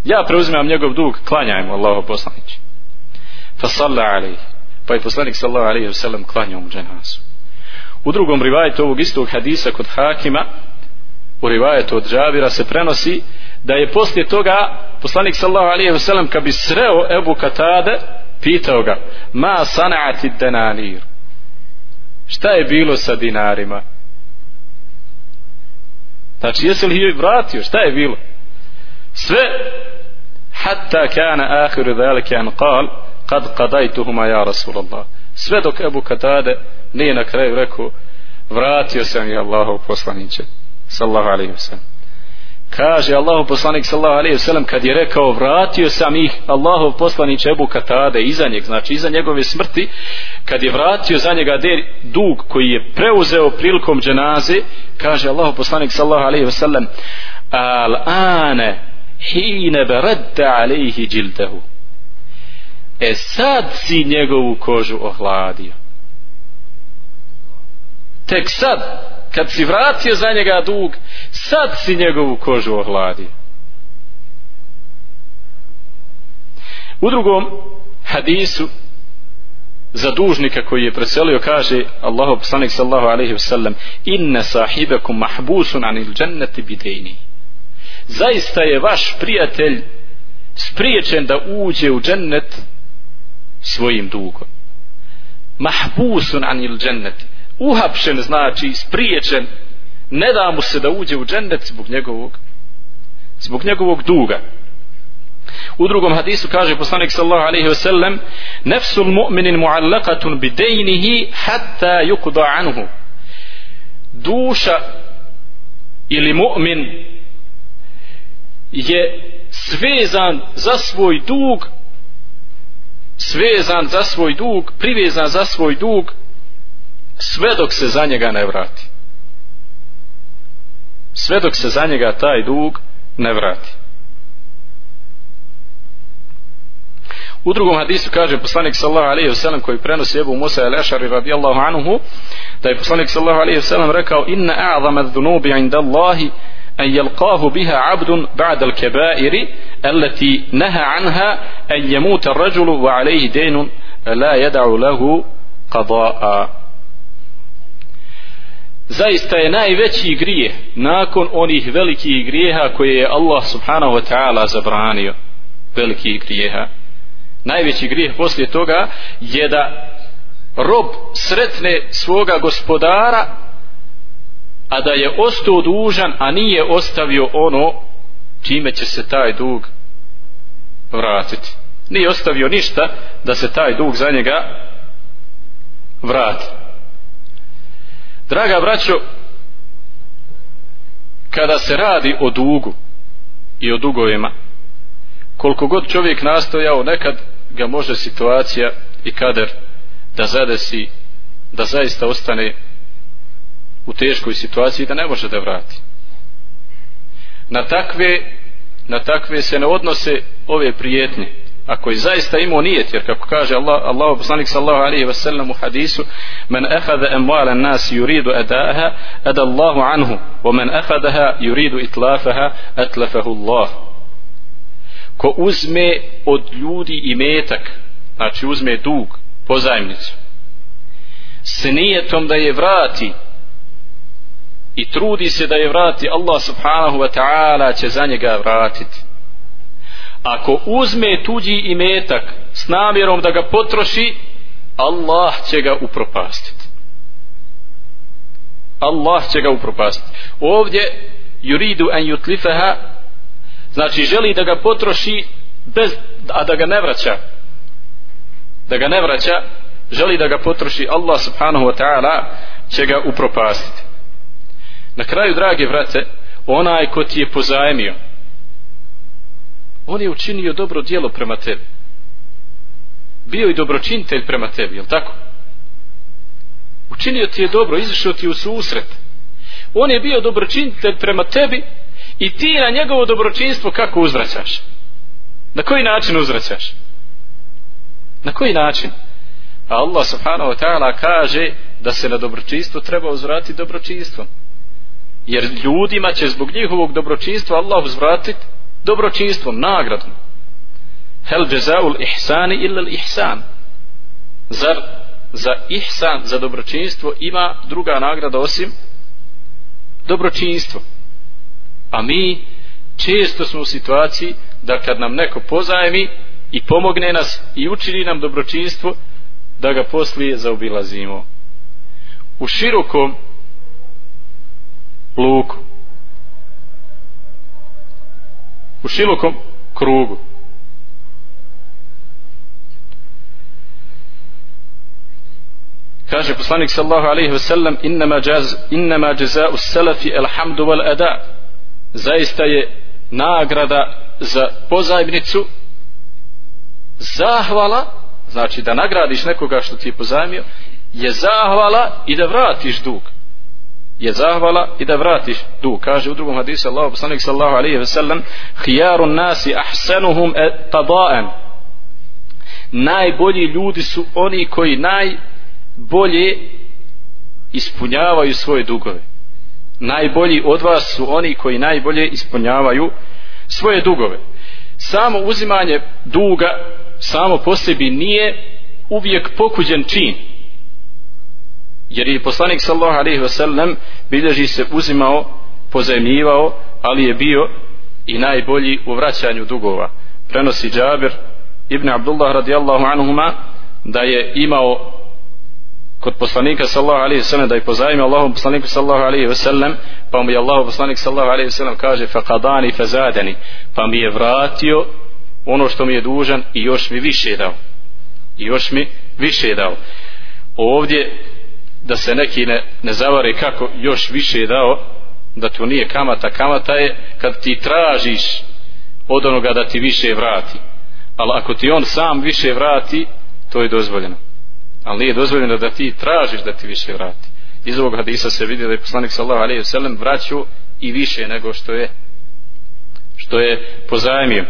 ja preuzimam njegov dug klanjajmo Allaho poslanić fa salla alaihi pa je poslanik sallahu alaihi wa sallam klanjao mu dženazu. U drugom rivajetu ovog istog hadisa kod Hakima u rivajetu od Džabira se prenosi da je poslije toga poslanik sallahu alaihi wa sallam kad bi sreo Ebu Katade pitao ga ma sanati denanir? Šta je bilo sa dinarima? Znači jesi li ih vratio? Šta je bilo? Sve hatta kana ahiru dhalike an qal kad qadajtuhuma ja Rasulallah. Sve dok Ebu Katade nije na kraju rekao vratio sam je Allahov poslaniće. Sallahu alaihi wasallam. Kaže Allahu poslanik sallallahu alejhi ve sellem kad je rekao vratio sam ih Allahov poslanik Ebu Katade iza njeg znači iza njegove smrti kad je vratio za njega dug koji je preuzeo prilikom dženaze kaže Allahu poslanik sallallahu alejhi ve sellem al ane hine beradda alejhi džildehu. E sad si njegovu kožu ohladio. Tek sad kad si vratio za njega dug sad si njegovu kožu ohladio. U drugom hadisu za dužnika koji je preselio kaže Allahu poslanik sallahu ve sellem inna sahibakum mahbusun anil jannati bidejni zaista je vaš prijatelj spriječen da uđe u džennet svojim dugom. Mahbusun anil dženneti uhapšen znači spriječen. Ne da mu se da uđe u džennet zbog njegovog zbog njegovog duga. U drugom hadisu kaže poslanik sallallahu alejhi ve sellem nefsul mu'minin mu'allaqatun bi daynihi hatta yuqda anhu. Duša ili mu'min je svezan za svoj dug svezan za svoj dug privezan za svoj dug sve dok se za njega ne vrati. Sve dok se za njega taj dug ne vrati. U drugom hadisu kaže poslanik sallahu alaihi wasallam koji prenosi Ebu Musa al-Ashari radijallahu anhu da je poslanik sallahu alaihi wasallam rekao inna a'zama dhunubi inda Allahi أن يلقاه بها عبد بعد الكبائر التي نهى عنها أن يموت الرجل وعليه دين لا يدع له قضاء zaista je najveći grijeh nakon onih velikih grijeha koje je Allah subhanahu wa ta'ala zabranio velikih grijeha najveći grijeh poslije toga je da rob sretne svoga gospodara a da je ostao dužan a nije ostavio ono čime će se taj dug vratiti. Nije ostavio ništa da se taj dug za njega vrati. Draga braćo, kada se radi o dugu i o dugovima, koliko god čovjek nastojao, nekad ga može situacija i kader da zadesi, da zaista ostane u teškoj situaciji da ne može da vrati. Na takve, na takve se ne odnose ove prijetnje ako je zaista imao nijet jer kako kaže Allah Allahu poslanik sallahu alaihi ve sellem u hadisu men akhadha amwala an-nas yuridu edaha, ada Allahu anhu wa men akhadaha yuridu itlafaha atlafahu Allah ko uzme od ljudi i metak znači uzme dug pozajmnicu s nijetom da je vrati i trudi se da je vrati Allah subhanahu wa ta'ala će za njega vratiti. Ako uzme tuđi imetak s namjerom da ga potroši Allah će ga upropastiti. Allah će ga upropastiti. Ovdje yuridu an yutlifaha znači želi da ga potroši bez, a da ga ne vraća. Da ga ne vraća želi da ga potroši Allah subhanahu wa ta'ala će ga upropastiti na kraju drage vrate onaj ko ti je pozajemio on je učinio dobro dijelo prema tebi bio i dobročinitelj prema tebi, je tako? Učinio ti je dobro, izašao ti u susret. On je bio dobročinitelj prema tebi i ti na njegovo dobročinstvo kako uzvraćaš? Na koji način uzvraćaš? Na koji način? A Allah subhanahu wa ta'ala kaže da se na dobročinstvo treba uzvratiti dobročinstvom. Jer ljudima će zbog njihovog dobročinstva Allah uzvratiti dobročinstvom, nagradom. Hel jazaul ihsani illa ihsan. Zar za ihsan, za dobročinstvo ima druga nagrada osim dobročinstvo. A mi često smo u situaciji da kad nam neko pozajmi i pomogne nas i učini nam dobročinstvo da ga poslije zaobilazimo u širokom luku. U širokom krugu. Kaže poslanik sallahu alaihi wasallam innama, jaz, innama jaza'u salafi alhamdu wal ada zaista je nagrada za pozajmnicu zahvala znači da nagradiš nekoga što ti je pozajmio je zahvala i da vratiš dug je zahvala i da vratiš dug. Kaže u drugom hadisu Allah poslanik sallahu alaihi ve sellem hijarun nasi ahsanuhum e tadaen najbolji ljudi su oni koji najbolje ispunjavaju svoje dugove. Najbolji od vas su oni koji najbolje ispunjavaju svoje dugove. Samo uzimanje duga samo po sebi nije uvijek pokuđen čin jer je poslanik sallallahu alaihi wasallam bilježi se uzimao pozajmljivao ali je bio i najbolji u vraćanju dugova. Prenosi Džabir ibn Abdullah radijallahu anhuma da je imao kod poslanika sallallahu alejhi ve sellem da je pozajmio Allahu poslaniku sallallahu alejhi ve sellem pa mu je Allahu poslanik sallallahu alejhi ve sellem kaže faqadani fazadani pa mi je vratio ono što mi je dužan i još mi više dao. I još mi više dao. Ovdje da se neki ne, ne zavare kako još više je dao da to nije kamata. Kamata je kad ti tražiš od onoga da ti više vrati. Ali ako ti on sam više vrati to je dozvoljeno. Ali nije dozvoljeno da ti tražiš da ti više vrati. Iz ovog hadisa se vidi da je poslanik sallahu alaihi sellem vraćao i više nego što je što je pozajmio.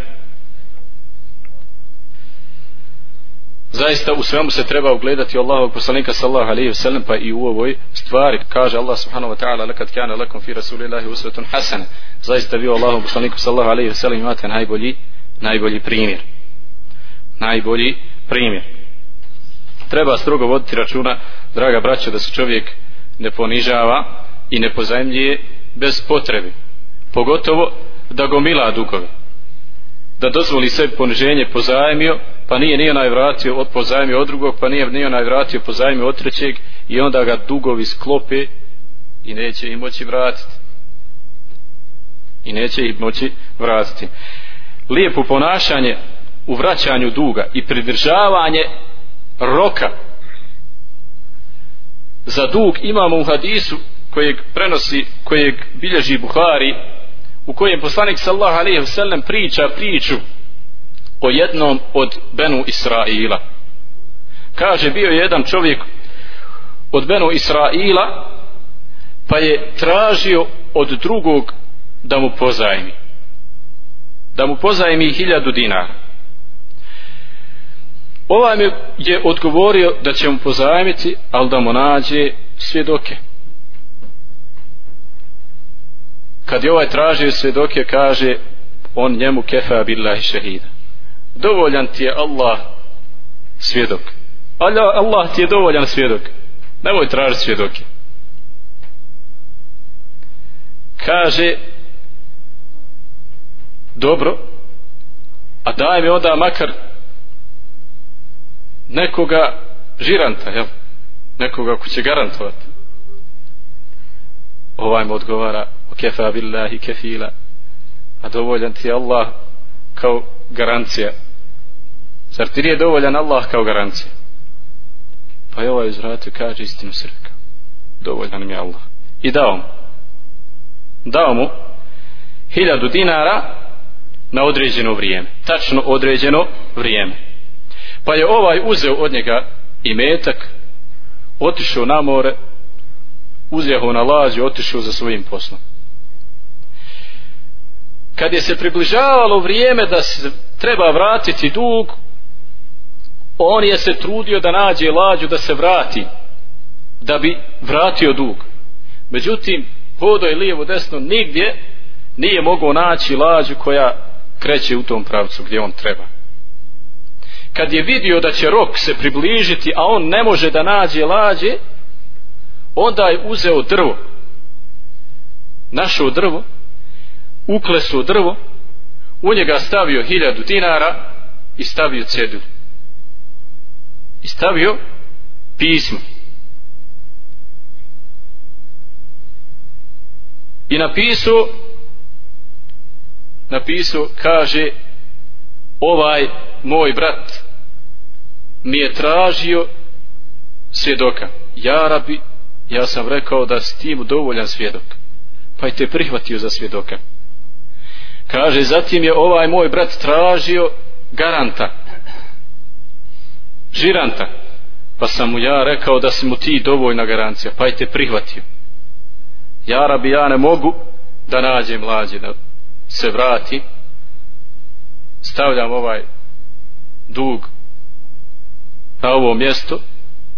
Zaista u svemu se treba ugledati Allahovog poslanika sallallahu alejhi ve sellem pa i u ovoj stvari. Kaže Allah subhanahu wa ta'ala lekad kana lakum fi rasulillahi uswatun hasana. Zaista vi Allahov poslaniku sallallahu alejhi ve sellem imate najbolji najbolji primjer. Najbolji primjer. Treba strogo voditi računa draga braćo da se čovjek ne ponižava i ne pozajmljuje bez potrebe. Pogotovo da gomila dugove. Da dozvoli sebi poniženje pozajmio pa nije nije onaj vratio od pozajmio od drugog pa nije nije onaj vratio pozajmio od trećeg i onda ga dugovi sklope i neće ih moći vratiti. I neće ih moći vratiti. Lijepo ponašanje u vraćanju duga i pridržavanje roka. Za dug imamo u hadisu kojeg prenosi kojeg bilježi Buhari u kojem poslanik sallallahu alejhi ve sellem priča priču o jednom od Benu Israila. Kaže bio je jedan čovjek od Benu Israila pa je tražio od drugog da mu pozajmi. Da mu pozajmi hiljadu dinara. Ovaj mi je odgovorio da će mu pozajmiti ali da mu nađe svjedoke. Kad je ovaj tražio svjedoke kaže on njemu kefa billahi šehida dovoljan ti je Allah svjedok. Allah, Allah ti je dovoljan svjedok. Nemoj tražiti svjedoke. Kaže dobro a daj mi onda makar nekoga žiranta jel? nekoga ko će garantovati. Ovaj mu odgovara o kefa billahi kefila. A dovoljan ti je Allah kao garancija zar ti nije dovoljan Allah kao garancija? Pa je ovaj uzvratio kaže istinu srka. dovoljan mi je Allah. I dao mu. Dao mu hiljadu dinara na određeno vrijeme. Tačno određeno vrijeme. Pa je ovaj uzeo od njega i metak otišao na more uzeo na lađu otišao za svojim poslom. Kad je se približavalo vrijeme da se treba vratiti dug Pa on je se trudio da nađe lađu da se vrati da bi vratio dug. Međutim hodo je lijevo desno nigdje nije mogao naći lađu koja kreće u tom pravcu gdje on treba. Kad je vidio da će rok se približiti a on ne može da nađe lađe onda je uzeo drvo. Našao drvo ukleso drvo u njega stavio hiljadu dinara i stavio cedulju i stavio pismo. I napisao napisao kaže ovaj moj brat mi je tražio svjedoka. Ja rabi ja sam rekao da si tim dovoljan svjedok pa je te prihvatio za svjedoka. Kaže zatim je ovaj moj brat tražio garanta žiranta. Pa sam mu ja rekao da si mu ti dovoljna garancija pa je te prihvatio. Ja rabi ja ne mogu da nađem mlađe da se vrati. Stavljam ovaj dug na ovo mjesto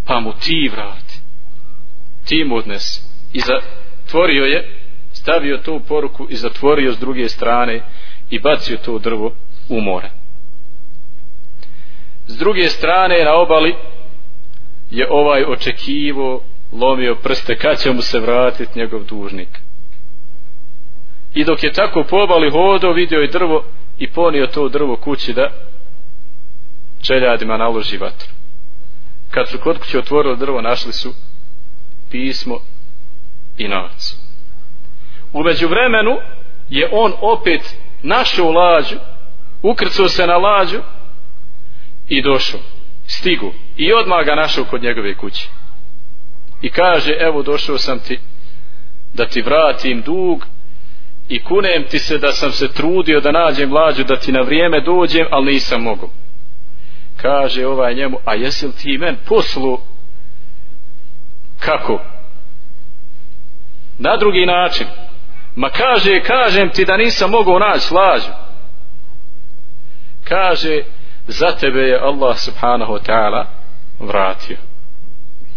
pa mu ti vrati. Ti mu odnesi. I zatvorio je stavio tu poruku i zatvorio s druge strane i bacio to drvo u more s druge strane na obali je ovaj očekivo lomio prste kad će mu se vratiti njegov dužnik. I dok je tako po obali hodo vidio je drvo i ponio to drvo kući da čeljadima naloži vatru. Kad su kod kuće otvorili drvo našli su pismo i novac. Umeđu vremenu je on opet našao lađu ukrcao se na lađu i došao. Stigu. I odmah ga našao kod njegove kuće. I kaže evo došao sam ti da ti vratim dug i kunem ti se da sam se trudio da nađem mlađu da ti na vrijeme dođem ali nisam mogu kaže ovaj njemu a jesi li ti men poslu? Kako? Na drugi način. Ma kaže kažem ti da nisam mogao naći lađu kaže za tebe je Allah subhanahu wa ta'ala vratio.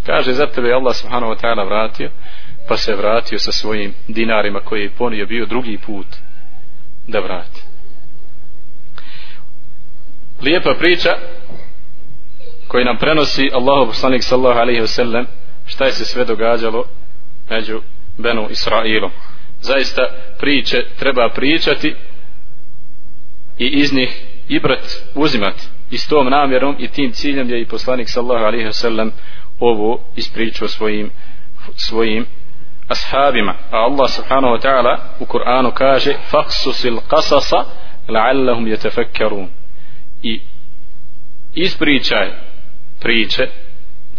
Kaže za tebe je Allah subhanahu wa ta'ala vratio pa se vratio sa svojim dinarima koji je ponio bio drugi put da vrati. Lijepa priča koji nam prenosi Allahu poslanik sallallahu alejhi ve sellem šta je se sve događalo među Benu Israilom. Zaista priče treba pričati i iz njih i brat uzimati i s tom namjerom i tim ciljem je i poslanik sallahu alaihi wasallam ovo ispričao svojim svojim ashabima. A Allah subhanahu wa ta'ala u Kur'anu kaže faksusil qasasa la'allahum yatafakkarun. I ispričaj priče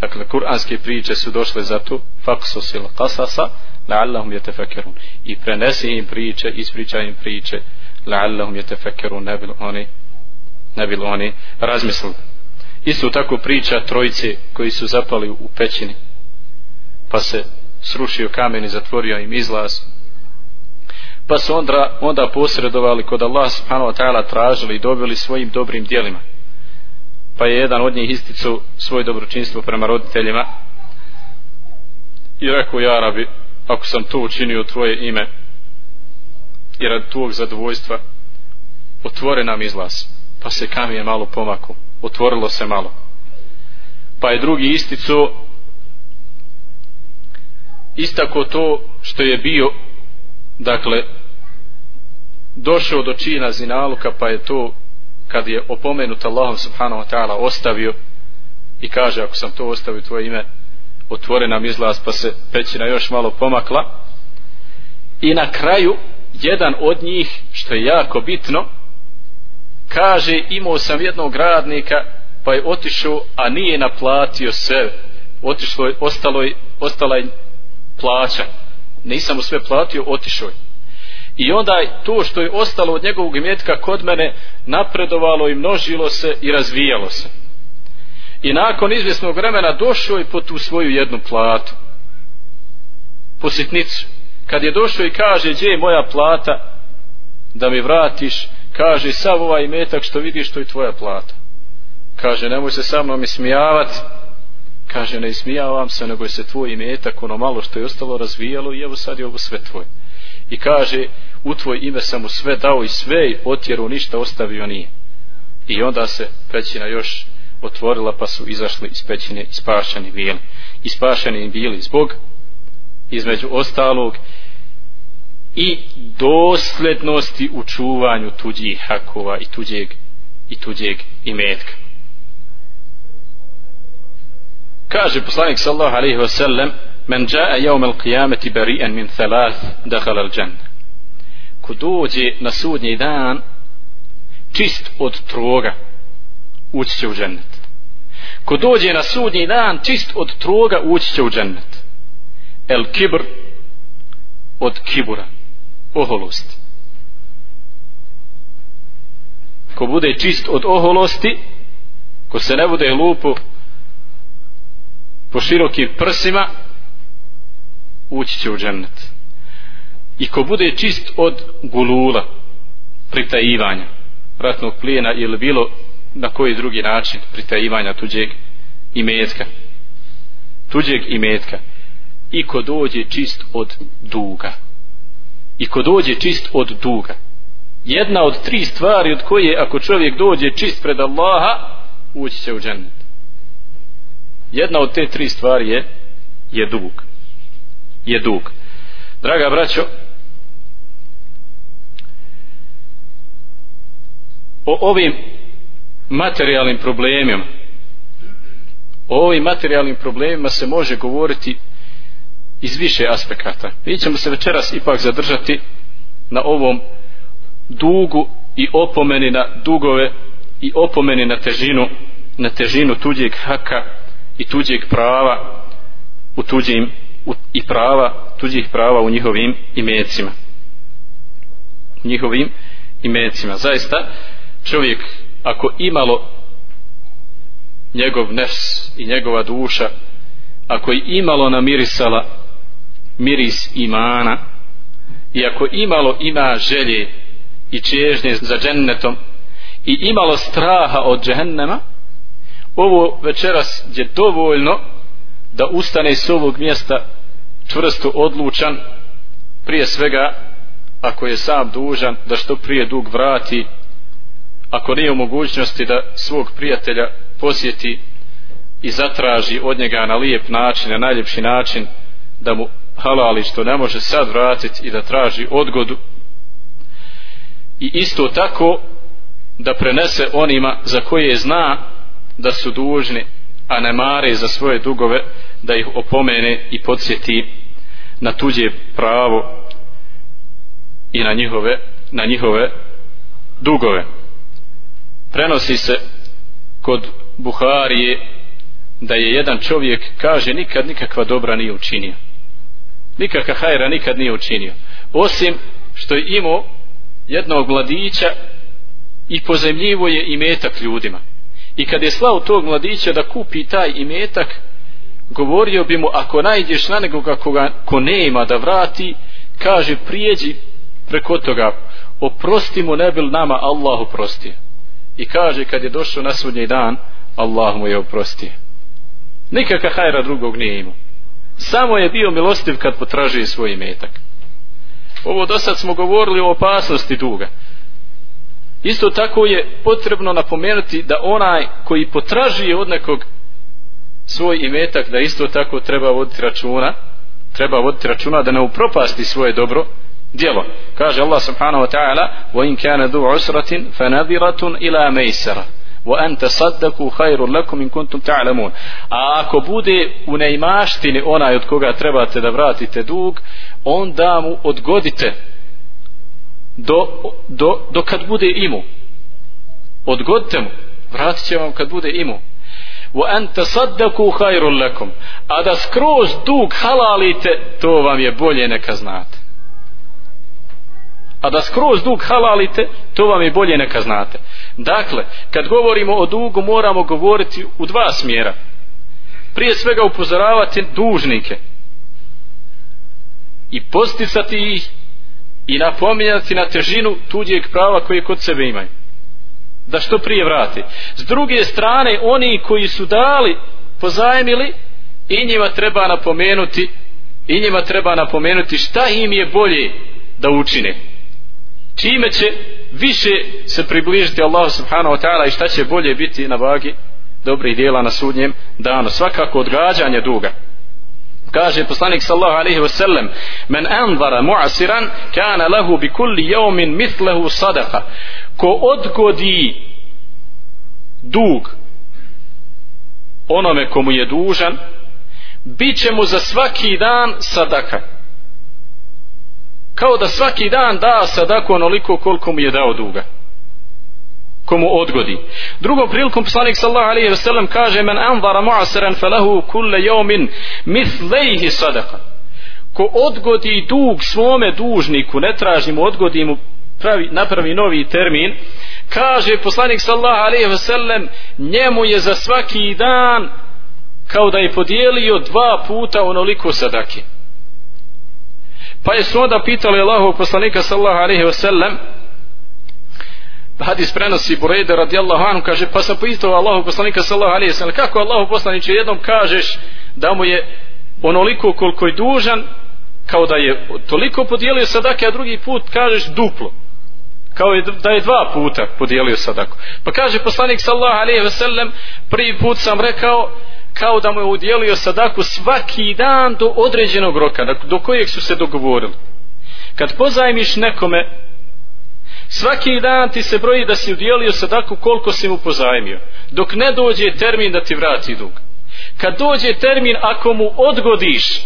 dakle kuranske priče su došle za to faksusil qasasa la'allahum yatafakkarun. I prenesi im priče ispričaj im priče la'allahum yatafakkarun. Ne bil oni ne bilo oni razmislili. Isto tako priča trojice koji su zapali u pećini pa se srušio kamen i zatvorio im izlaz. Pa su onda, onda posredovali kod Allah subhanahu wa ta'ala tražili i dobili svojim dobrim dijelima pa je jedan od njih isticu svoje dobročinstvo prema roditeljima i rekao ja rabi ako sam to učinio tvoje ime i rad tvojeg zadovoljstva otvore nam izlaz pa se kamen malo pomaku otvorilo se malo. Pa je drugi isticu istako to što je bio dakle došao do čina zinaluka pa je to kad je opomenut Allahom subhanahu wa ta'ala ostavio i kaže ako sam to ostavio tvoje ime otvore nam izlaz pa se pećina još malo pomakla. I na kraju jedan od njih što je jako bitno kaže imao sam jednog radnika pa je otišao a nije naplatio sve. Otišlo je, ostalo je, ostala je plaća. Nisam mu sve platio, otišao je. I onda to što je ostalo od njegovog imetka kod mene napredovalo i množilo se i razvijalo se. I nakon izvjesnog vremena došao je po tu svoju jednu platu. Po sitnicu. Kad je došao i kaže gdje je moja plata? Da mi vratiš kaže sav ovaj metak što vidiš to je tvoja plata. Kaže nemoj se sa mnom ismijavati. kaže ne ismijavam se nego je se tvoj metak ono malo što je ostalo razvijalo i evo sad je ovo sve tvoje. I kaže u tvoj ime sam mu sve dao i sve otjeru ništa ostavio nije. I onda se pećina još otvorila pa su izašli iz pećine ispašani bili. Ispašani bili zbog između ostalog i doslednosti u čuvanju tuđih hakova i tuđeg i tuđeg imetka. Kaže poslanik sallallahu alaihi wasallam men jaa yawm al-qiyamati bari'an min thalath dakhala al-janna ko dođe na sudnji dan čist od troga ući će u džennet. Ko dođe na sudnji dan čist od troga ući će u džennet. El kibr od kibura oholosti. Ko bude čist od oholosti ko se ne bude lupo po širokim prsima ući će u džennet. I ko bude čist od gulula pritajivanja ratnog plijena ili bilo na koji drugi način pritajivanja tuđeg imetka tuđeg imetka. I ko dođe čist od duga i ko dođe čist od duga. Jedna od tri stvari od koje ako čovjek dođe čist pred Allaha ući će u džennet. Jedna od te tri stvari je je dug. Je dug. Draga braćo o ovim materijalnim problemima o ovim materijalnim problemima se može govoriti iz više aspekata. Mi ćemo se večeras ipak zadržati na ovom dugu i opomeni na dugove i opomeni na težinu na težinu tuđeg haka i tuđeg prava u tuđim u, i prava tuđih prava u njihovim imecima. U njihovim imecima. Zaista čovjek ako imalo njegov nefs i njegova duša ako je imalo namirisala miris imana. I ako imalo ima želje i čežnje za džennetom i imalo straha od džehennema ovo večeras je dovoljno da ustane s ovog mjesta čvrsto odlučan prije svega ako je sam dužan da što prije dug vrati ako nije u mogućnosti da svog prijatelja posjeti i zatraži od njega na lijep način, na najljepši način da mu halali što ne može sad vratiti i da traži odgodu. I isto tako da prenese onima za koje zna da su dužni a ne mare za svoje dugove da ih opomene i podsjeti na tuđe pravo i na njihove na njihove dugove. Prenosi se kod Buharije da je jedan čovjek kaže nikad nikakva dobra nije učinio nikakva hajra nikad nije učinio. Osim što je imao jednog mladića i pozemljivo je imetak ljudima. I kad je slao tog mladića da kupi taj imetak govorio bi mu ako najdeš na nekoga koga ko nema da vrati kaže prijeđi preko toga. Oprosti mu ne bil nama Allah oprostio. I kaže kad je došao na sudnji dan Allah mu je oprostio. Nikakva hajra drugog nije imao samo je bio milostiv kad potražuje svoj imetak. Ovo do sad smo govorili o opasnosti duga. Isto tako je potrebno napomenuti da onaj koji potražuje od nekog svoj imetak da isto tako treba voditi računa treba voditi računa da ne upropasti svoje dobro djelo. Kaže Allah subhanahu wa ta'ala wa in kana du usratin fanadiratun ila maysara wa an tasaddaqu khairun lakum in kuntum ta'lamun. A ako bude u neimaštini onaj od koga trebate da vratite dug onda mu odgodite do, do, do kad bude imu. Odgodite mu. Vratit će vam kad bude imu. Wa an tasaddaqu khairun lakum. A da skroz dug halalite to vam je bolje neka znate a da skroz dug halalite to vam je bolje neka znate. Dakle kad govorimo o dugu moramo govoriti u dva smjera. Prije svega upozoravati dužnike i posticati ih i napominjati na težinu tuđeg prava koje kod sebe imaju. Da što prije vrati. S druge strane oni koji su dali pozajmili i njima treba napomenuti i njima treba napomenuti šta im je bolje da učine čime će više se približiti Allahu subhanahu wa ta'ala i šta će bolje biti na vagi dobrih dijela na sudnjem danu? Svakako odgađanje duga. Kaže poslanik sallahu alaihi wa sallam men anvara mu'asiran kana lahu bi kulli yawmin mitlehu sadaka ko odgodi dug onome komu je dužan bit će mu za svaki dan sadaka kao da svaki dan da sadaku onoliko koliko mu je dao duga komu odgodi. Drugom prilikom poslanik sallallahu alejhi ve sellem kaže men anzara mu'asiran falahu kullu yawmin mithlejhi sadaqa. Ko odgodi dug svome dužniku, ne traži mu, odgodi mu pravi, napravi novi termin, kaže poslanik sallallahu alejhi ve sellem njemu je za svaki dan kao da je podijelio dva puta onoliko sadake. Pa je su onda pitali Allahov poslanika sallallahu alejhi ve sellem hadis prenosi Burejde radijallahu anhu kaže pa sam pitao Allahu poslanika sallallahu alejhi ve sellem kako Allahu poslaniće jednom kažeš da mu je onoliko koliko je dužan kao da je toliko podijelio sadake a drugi put kažeš duplo. Kao je, da je dva puta podijelio sadaku. Pa kaže poslanik sallallahu alejhi ve sellem prvi put sam rekao kao da mu je udjelio sadaku svaki dan do određenog roka do kojeg su se dogovorili. Kad pozajmiš nekome svaki dan ti se broji da si udjelio sadaku koliko si mu pozajmio dok ne dođe termin da ti vrati dug. Kad dođe termin ako mu odgodiš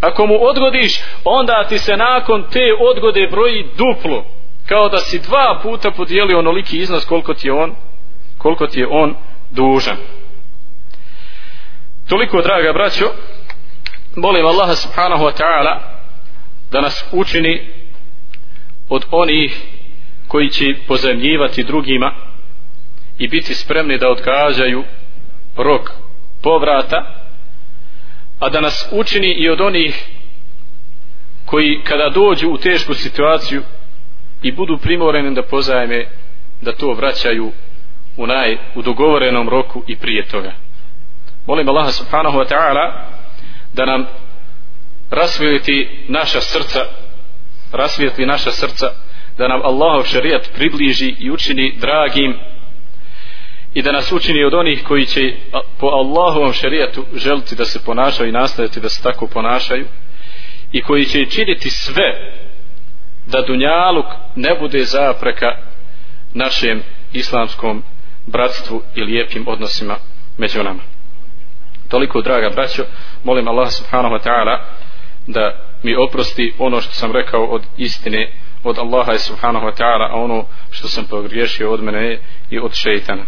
ako mu odgodiš onda ti se nakon te odgode broji duplo kao da si dva puta podijelio onoliki iznos koliko ti je on koliko ti je on dužan toliko draga braćo molim Allaha subhanahu wa ta'ala da nas učini od onih koji će pozemljivati drugima i biti spremni da odgađaju rok povrata a da nas učini i od onih koji kada dođu u tešku situaciju i budu primoreni da pozajme da to vraćaju u naj u dogovorenom roku i prije toga molim Allaha subhanahu wa ta'ala da nam rasvijeti naša srca rasvijetli naša srca da nam Allahov šarijat približi i učini dragim i da nas učini od onih koji će po Allahovom šarijatu želiti da se ponašaju i nastaviti da se tako ponašaju i koji će činiti sve da Dunjaluk ne bude zapreka našem islamskom bratstvu i lijepim odnosima među nama. Toliko, draga braćo, molim Allah subhanahu wa ta'ala da mi oprosti ono što sam rekao od istine od Allaha subhanahu wa ta'ala a ono što sam pogriješio od mene i od šeitana.